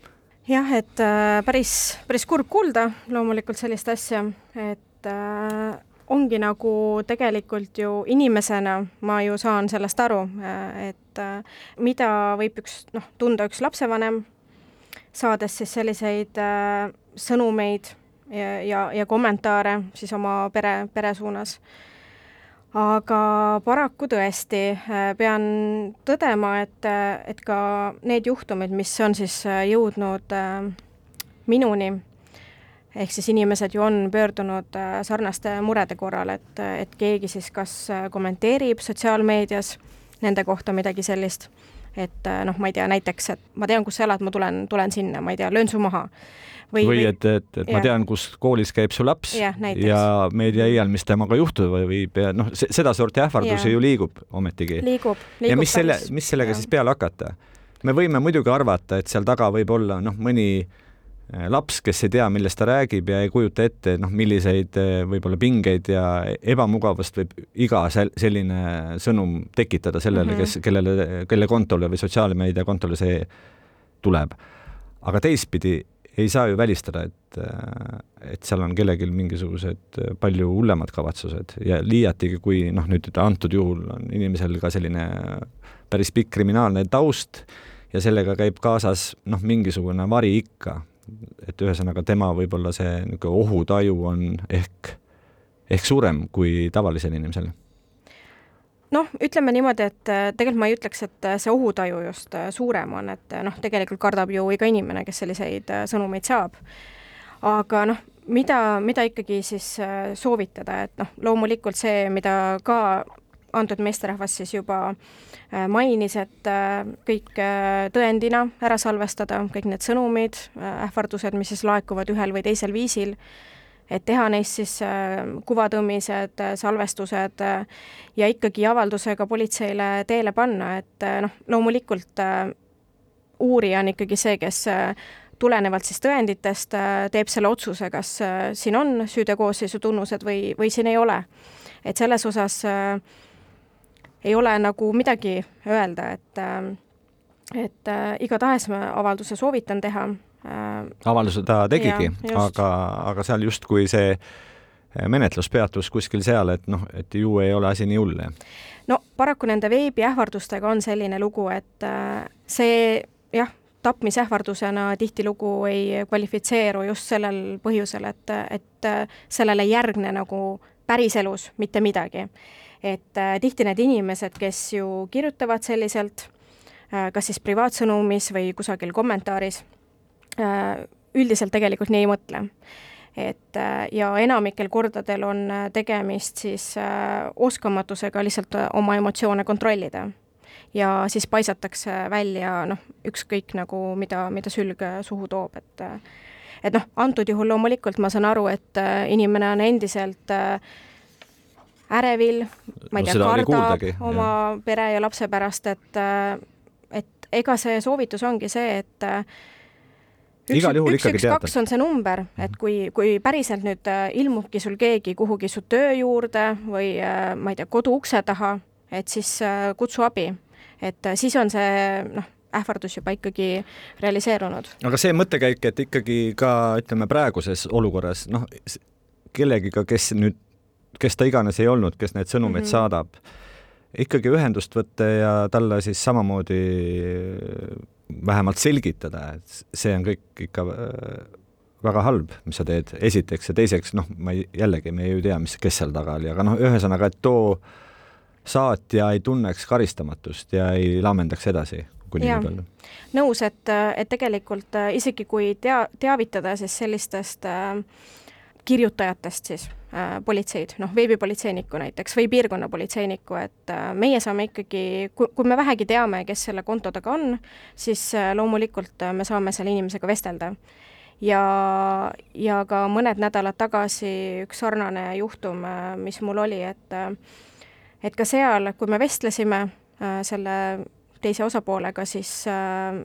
jah, et äh, päris, päris kurb kuulda loomulikult sellist asja, et äh, ongi nagu tegelikult ju inimesena ma ju saan sellest aru, äh, et äh, mida võib üks noh, tunda üks lapsevanem, saades siis selliseid äh, sõnumeid ja, ja, ja kommentaare siis oma pere, pere suunas. Aga paraku tõesti äh, pean tõdema, et, et ka need juhtumid, mis on siis äh, jõudnud äh, minuni, ehk siis inimesed ju on pöördunud sarnaste murede korral, et, et keegi siis kas kommenteerib sotsiaalmeedias nende kohta midagi sellist, et noh, ma ei tea, näiteks, et ma tean, kus sa elad, ma tulen, tulen sinna, ma ei tea, löön su maha või, või et, et, et ja. ma tean, kus koolis käib su laps ja, ja meedia iial, mis temaga juhtuda võib ja noh, sedasorti ähvardusi ja. ju liigub ometigi. liigub, liigub. ja mis selle, mis sellega ja. siis peale hakata? me võime muidugi arvata, et seal taga võib olla noh, mõni eh, laps, kes ei tea, millest ta räägib ja ei kujuta ette, noh, milliseid eh, võib-olla pingeid ja ebamugavust võib iga selline sõnum tekitada sellele mm, -hmm. kes, kellele, kelle kontole või sotsiaalmeedia kontole see tuleb. aga teistpidi ei saa ju välistada, et, et seal on kellelgi mingisugused palju hullemad kavatsused ja liiatigi, kui noh, nüüd antud juhul on inimesel ka selline päris pikk kriminaalne taust ja sellega käib kaasas noh, mingisugune vari ikka. Et ühesõnaga tema võib-olla see niisugune ohutaju on ehk, ehk suurem kui tavalisel inimesel noh, ütleme niimoodi, et äh, tegelikult ma ei ütleks, et äh, see ohutaju just äh, suurem on, et noh, tegelikult kardab ju iga inimene, kes selliseid sõnumeid saab. aga noh, mida, mida ikkagi siis soovitada, et noh, loomulikult see, mida ka antud meesterahvas siis juba mainis, et kõik tõendina ära salvestada, kõik need sõnumid, ähvardused, mis siis laekuvad ühel või teisel viisil et teha neist siis äh, kuvatõmmised, äh, salvestused äh, ja ikkagi avaldusega politseile teele panna, et noh, loomulikult uurija on ikkagi see, kes tulenevalt siis tõenditest teeb selle otsuse, kas siin on süüteokoosseisu tunnused või, või siin ei ole. et selles osas äh, ei ole nagu midagi öelda, et äh, et äh, igatahes ma avalduse soovitan teha Äh, avalduse ta tegigi, aga, aga seal justkui see äh, menetlus peatus kuskil seal, et noh, et ju ei ole asi nii hull, jah? no paraku nende veebiähvardustega on selline lugu, et äh, see jah, tapmisähvardusena tihtilugu ei kvalifitseeru just sellel põhjusel, et, et sellele ei järgne nagu päriselus mitte midagi. Et tihti need inimesed, kes ju kirjutavad selliselt, kas siis privaatsõnumis või kusagil kommentaaris Äh, üldiselt tegelikult nii ei mõtle. et äh, ja enamikel kordadel on äh, tegemist siis oskamatusega lihtsalt oma emotsioone kontrollida. ja siis paisatakse välja noh, ükskõik nagu, mida, mida sülg suhu toob, et et noh, antud juhul loomulikult ma saan aru, et inimene on endiselt ärevil, ma ei no, tea, kardab oma ja. pere ja lapse pärast, et et ega see soovitus ongi see, et juhul üks, ikkagi teada. kaks on see number, et kui, kui päriselt nüüd äh, ilmubki sul keegi kuhugi su töö juurde või äh, ma ei tea, kodu ukse taha, et siis äh, kutsu abi. et siis on see noh, ähvardus juba ikkagi realiseerunud. aga see mõttekäik, et ikkagi ka ütleme praeguses olukorras noh, kellegiga, kes nüüd, kes ta iganes ei olnud, kes neid sõnumeid mm -hmm. saadab, ikkagi ühendust võtta ja talle siis samamoodi vähemalt selgitada, et see on kõik ikka äh, väga halb, mis sa teed, esiteks, ja teiseks noh, ma ei, jällegi, me ju ei tea, mis, kes seal taga oli, aga noh, ühesõnaga, et too saatja ei tunneks karistamatust ja ei laamendaks edasi, kui nii öelda. nõus, et, et tegelikult isegi kui tea, teavitada siis sellistest äh, kirjutajatest siis äh, politseid, noh, veebipolitseinikku näiteks või piirkonnapolitseinikku, et äh, meie saame ikkagi, kui, me vähegi teame, kes selle konto taga on, siis äh, loomulikult äh, me saame selle inimesega vestelda. ja, ja ka mõned nädalad tagasi üks sarnane juhtum, äh, mis mul oli, et äh, et ka seal, kui me vestlesime äh, selle teise osapoolega, siis äh,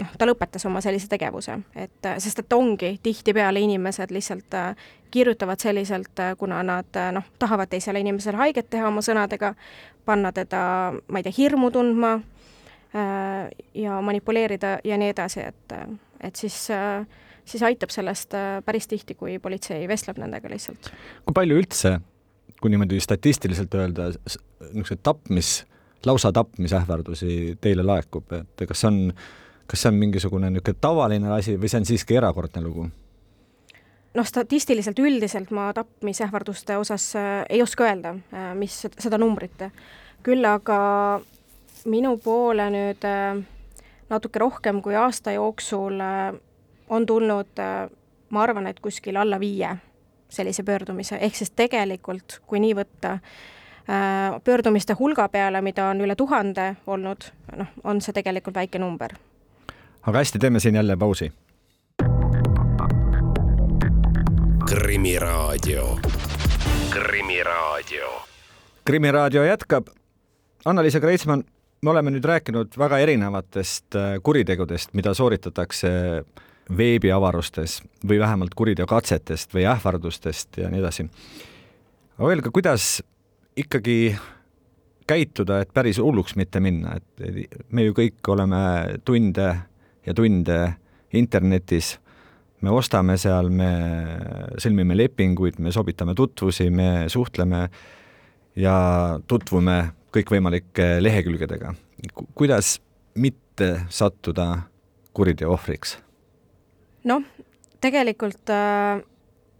noh, ta lõpetas oma sellise tegevuse, et sest et ongi tihtipeale inimesed lihtsalt äh, kirjutavad selliselt, äh, kuna nad äh, noh, tahavad teisele inimesele haiget teha oma sõnadega, panna teda, ma ei tea, hirmu tundma ja manipuleerida ja nii edasi, et, et siis siis aitab sellest päris tihti, kui politsei vestleb nendega lihtsalt. kui palju üldse, kui niimoodi statistiliselt öelda, niisuguseid tapmis, lausa tapmisähvardusi teile laekub, et kas on äh, kas see on mingisugune niisugune tavaline asi või see on siiski erakordne lugu? noh, statistiliselt üldiselt ma tapmisähvarduste osas äh, ei oska öelda äh,, mis seda numbrit, küll aga minu poole nüüd äh, natuke rohkem kui aasta jooksul on tulnud ma arvan, et kuskil alla viie sellise pöördumise, ehk siis tegelikult, kui nii võtta, pöördumiste hulga peale, mida on üle tuhande olnud, noh, on see tegelikult väike number aga hästi, teeme siin jälle pausi. krimiraadio, Krimiraadio. krimiraadio jätkab. Anna-Liisa Kreitsmann, me oleme nüüd rääkinud väga erinevatest äh, kuritegudest, mida sooritatakse veebiavarustes või vähemalt kuriteokatsetest või ähvardustest ja nii edasi. aga öelge, kuidas ikkagi käituda, et päris hulluks mitte minna, et me ju kõik oleme tunde ja tunde internetis. me ostame seal, me sõlmime lepinguid, me sobitame tutvusi, me suhtleme ja tutvume kõikvõimalike lehekülgedega. kuidas mitte sattuda kuriteo ohvriks? noh, tegelikult äh,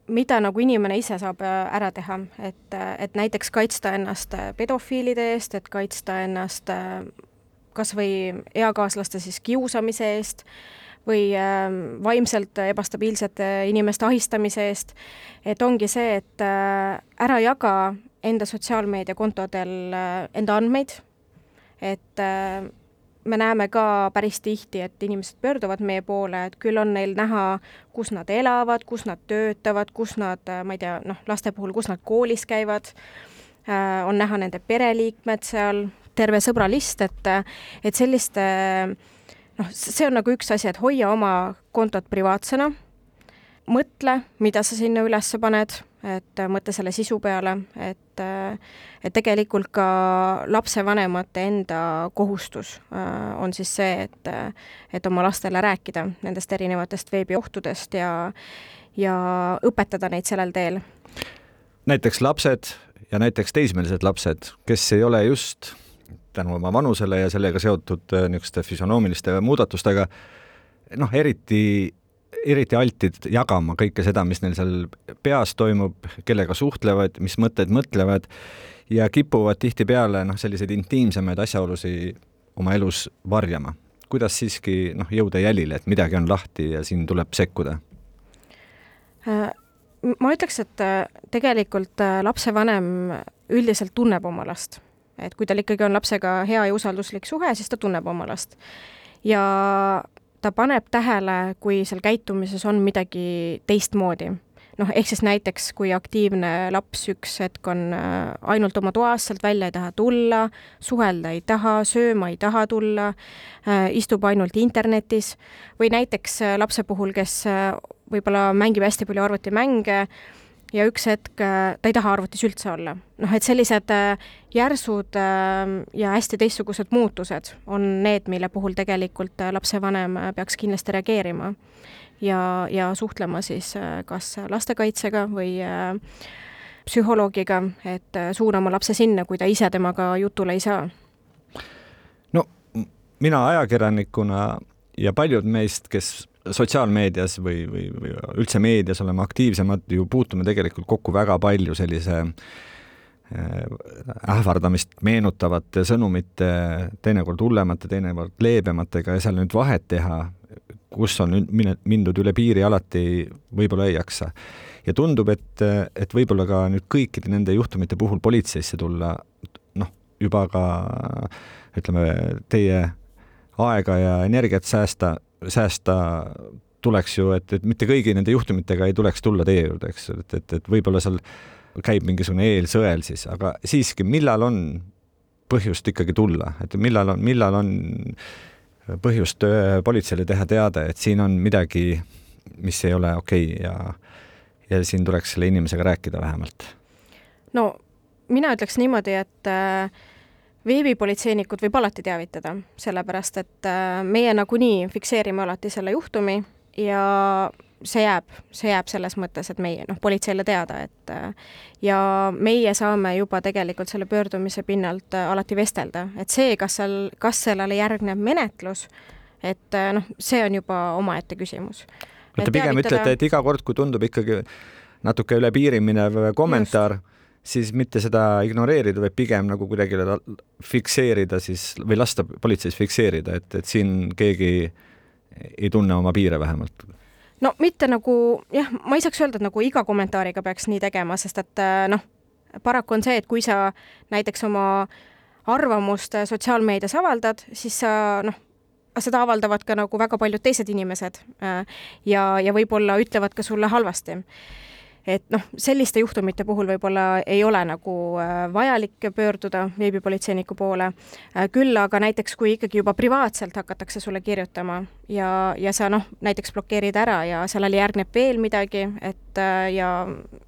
mida nagu inimene ise saab äh, ära teha, et, et näiteks kaitsta ennast pedofiilide eest, et kaitsta ennast äh, kas või eakaaslaste siis kiusamise eest või äh, vaimselt ebastabiilsete inimeste ahistamise eest, et ongi see, et äh, ära jaga enda sotsiaalmeediakontodel äh, enda andmeid, et äh, me näeme ka päris tihti, et inimesed pöörduvad meie poole, et küll on neil näha, kus nad elavad, kus nad töötavad, kus nad, ma ei tea, noh, laste puhul, kus nad koolis käivad. On näha nende pereliikmed seal, terve sõbralist, et, et selliste noh, see on nagu üks asi, et hoia oma kontot privaatsena, mõtle, mida sa sinna üles paned, et mõtle selle sisu peale, et et tegelikult ka lapsevanemate enda kohustus äh, on siis see, et et oma lastele rääkida nendest erinevatest veebiohtudest ja ja õpetada neid sellel teel. näiteks lapsed ja näiteks teismelised lapsed, kes ei ole just tänu oma vanusele ja sellega seotud äh, niisuguste füsionoomiliste muudatustega noh, eriti, eriti altid jagama kõike seda, mis neil seal peas toimub, kellega suhtlevad, mis mõtteid mõtlevad ja kipuvad tihtipeale noh, selliseid intiimsemaid asjaolusid oma elus varjama. kuidas siiski noh, jõuda jälile, et midagi on lahti ja siin tuleb sekkuda? Äh, ma ütleks, et äh, tegelikult lapsevanem üldiselt tunneb oma last et kui tal ikkagi on lapsega hea ja usalduslik suhe, siis ta tunneb oma last. ja ta paneb tähele, kui seal käitumises on midagi teistmoodi. noh, ehk siis näiteks, kui aktiivne laps üks hetk on äh, ainult oma toas, sealt välja ei taha tulla, suhelda ei taha, sööma ei taha tulla, äh, istub ainult internetis, või näiteks äh, lapse puhul, kes võib-olla mängib hästi palju arvutimänge, ja üks hetk äh, ta ei taha arvutis üldse olla. noh, et sellised äh, järsud äh, ja hästi teistsugused muutused on need, mille puhul tegelikult lapsevanem peaks kindlasti reageerima ja, ja suhtlema siis kas lastekaitsega või psühholoogiga, et suunama lapse sinna, kui ta ise temaga jutule ei saa. no mina ajakirjanikuna ja paljud meist, kes sotsiaalmeedias või, või, või üldse meedias oleme aktiivsemad, ju puutume tegelikult kokku väga palju sellise ähvardamist meenutavate sõnumite, teinekord hullemate, teinekord leebematega ja seal nüüd vahet teha, kus on nüüd mindud üle piiri, alati võib-olla ei jaksa. ja tundub, et, et võib-olla ka nüüd kõikide nende juhtumite puhul politseisse tulla, noh, juba ka ütleme, teie aega ja energiat säästa, säästa tuleks ju, et, et mitte kõigi nende juhtumitega ei tuleks tulla teie juurde, eks, et, et, et võib-olla seal käib mingisugune eelsõel siis, aga siiski, millal on põhjust ikkagi tulla, et millal on, millal on põhjust äh, politseile teha teade, et siin on midagi, mis ei ole okei okay ja ja siin tuleks selle inimesega rääkida vähemalt? no mina ütleks niimoodi, et äh, veebipolitseinikud võib alati teavitada, sellepärast et äh, meie nagunii fikseerime alati selle juhtumi ja see jääb, see jääb selles mõttes, et meie, noh, politseile teada, et äh, ja meie saame juba tegelikult selle pöördumise pinnalt äh, alati vestelda, et see, kas seal, kas sellele järgneb menetlus, et noh, see on juba omaette küsimus. Te pigem teavitada... ütlete, et iga kord, kui tundub ikkagi natuke üle piiri minev kommentaar, siis mitte seda ignoreerida, vaid pigem nagu kuidagi fikseerida siis või lasta politseis fikseerida, et, et siin keegi ei tunne oma piire vähemalt. No mitte nagu jah, ma ei saaks öelda, et nagu iga kommentaariga peaks nii tegema, sest et äh, noh, paraku on see, et kui sa näiteks oma arvamust äh, sotsiaalmeedias avaldad, siis sa noh, seda avaldavad ka nagu väga paljud teised inimesed äh, ja, ja võib-olla ütlevad ka sulle halvasti et noh, selliste juhtumite puhul võib-olla ei ole nagu äh, vajalik pöörduda veebipolitseiniku poole, äh, küll aga näiteks kui ikkagi juba privaatselt hakatakse sulle kirjutama ja, ja sa noh, näiteks blokeerid ära ja sellele järgneb veel midagi, et äh, ja,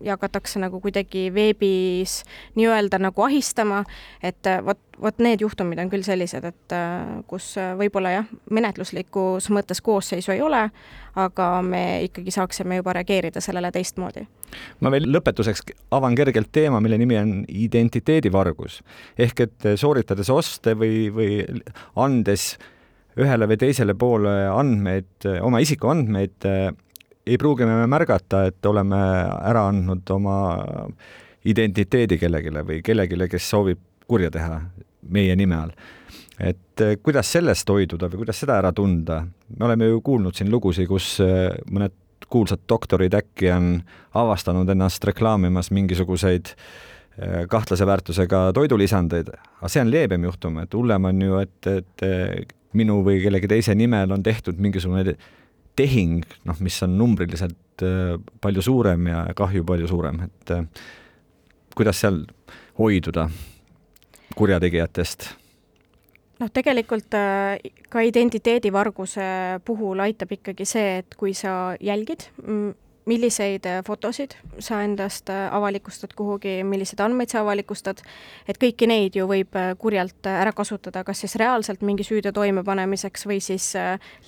ja hakatakse nagu kuidagi veebis nii-öelda nagu ahistama, et vot, vot need juhtumid on küll sellised, et kus võib-olla jah, menetluslikus mõttes koosseisu ei ole, aga me ikkagi saaksime juba reageerida sellele teistmoodi. ma veel lõpetuseks avan kergelt teema, mille nimi on identiteedivargus. ehk et sooritades oste või, või andes ühele või teisele poole andmeid, oma isikuandmeid, ei pruugi me märgata, et oleme ära andnud oma identiteedi kellelegi või kellelegi, kes soovib kurja teha meie nime all. Et eh, kuidas sellest hoiduda või kuidas seda ära tunda? me oleme ju kuulnud siin lugusid, kus eh, mõned kuulsad doktorid äkki on avastanud ennast reklaamimas mingisuguseid eh, kahtlase väärtusega toidulisandeid, aga see on leebem juhtum, et hullem on ju, et, et minu või kellegi teise nimel on tehtud mingisugune tehing, noh, mis on numbriliselt palju suurem ja kahju palju suurem, et kuidas seal hoiduda kurjategijatest noh, tegelikult äh, ka identiteedivarguse puhul aitab ikkagi see, et kui sa jälgid, milliseid äh, fotosid sa endast äh, avalikustad kuhugi, milliseid andmeid sa avalikustad, et kõiki neid ju võib kurjalt ära kasutada, kas siis reaalselt mingi süüteo toimepanemiseks või siis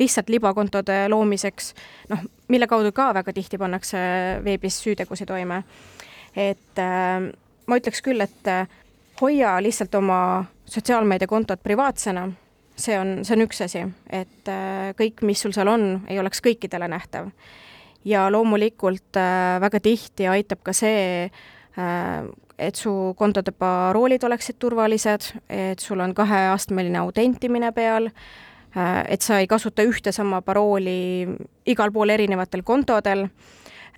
lihtsalt libakontode loomiseks, noh, mille kaudu ka väga tihti pannakse veebis süütegusid toime. et äh, ma ütleks küll, et hoia lihtsalt oma sotsiaalmeediakontot privaatsena, see on, see on üks asi, et äh, kõik, mis sul seal on, ei oleks kõikidele nähtav. ja loomulikult äh, väga tihti aitab ka see, äh, et su kontode paroolid oleksid turvalised, et sul on kaheastmeline autentimine peal, et sa ei kasuta ühte sama parooli igal pool erinevatel kontodel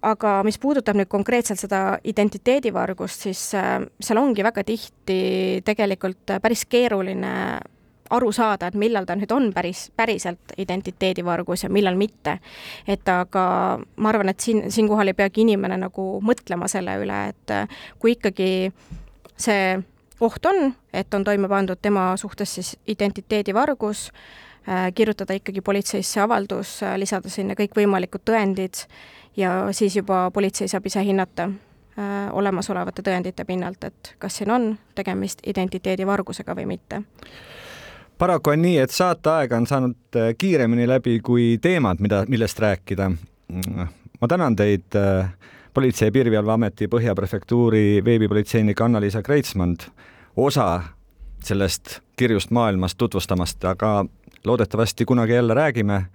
aga mis puudutab nüüd konkreetselt seda identiteedivargust, siis äh, seal ongi väga tihti tegelikult päris keeruline aru saada, et millal ta nüüd on päris, päriselt identiteedivargus ja millal mitte. et aga ma arvan, et siin, siinkohal ei peagi inimene nagu mõtlema selle üle, et äh, kui ikkagi see oht on, et on toime pandud tema suhtes siis identiteedivargus, äh, kirjutada ikkagi politseisse avaldus, lisada sinna kõikvõimalikud tõendid ja siis juba politsei saab ise hinnata äh, olemasolevate tõendite pinnalt, et kas siin on tegemist identiteedivargusega või mitte paraku on nii, et saateaega on saanud äh, kiiremini läbi kui teemad, mida, millest rääkida. ma tänan teid, äh, Politsei- ja Piirivalveameti Põhja Prefektuuri veebipolitseinik Anna-Liisa Kreitsmand, osa sellest kirjust maailmast tutvustamast, aga loodetavasti kunagi jälle räägime.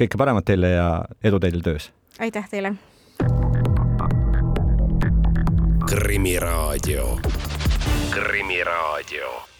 kõike paremat teile ja edu teil töös! Aitäh teile! krimiraadio Krimiraadio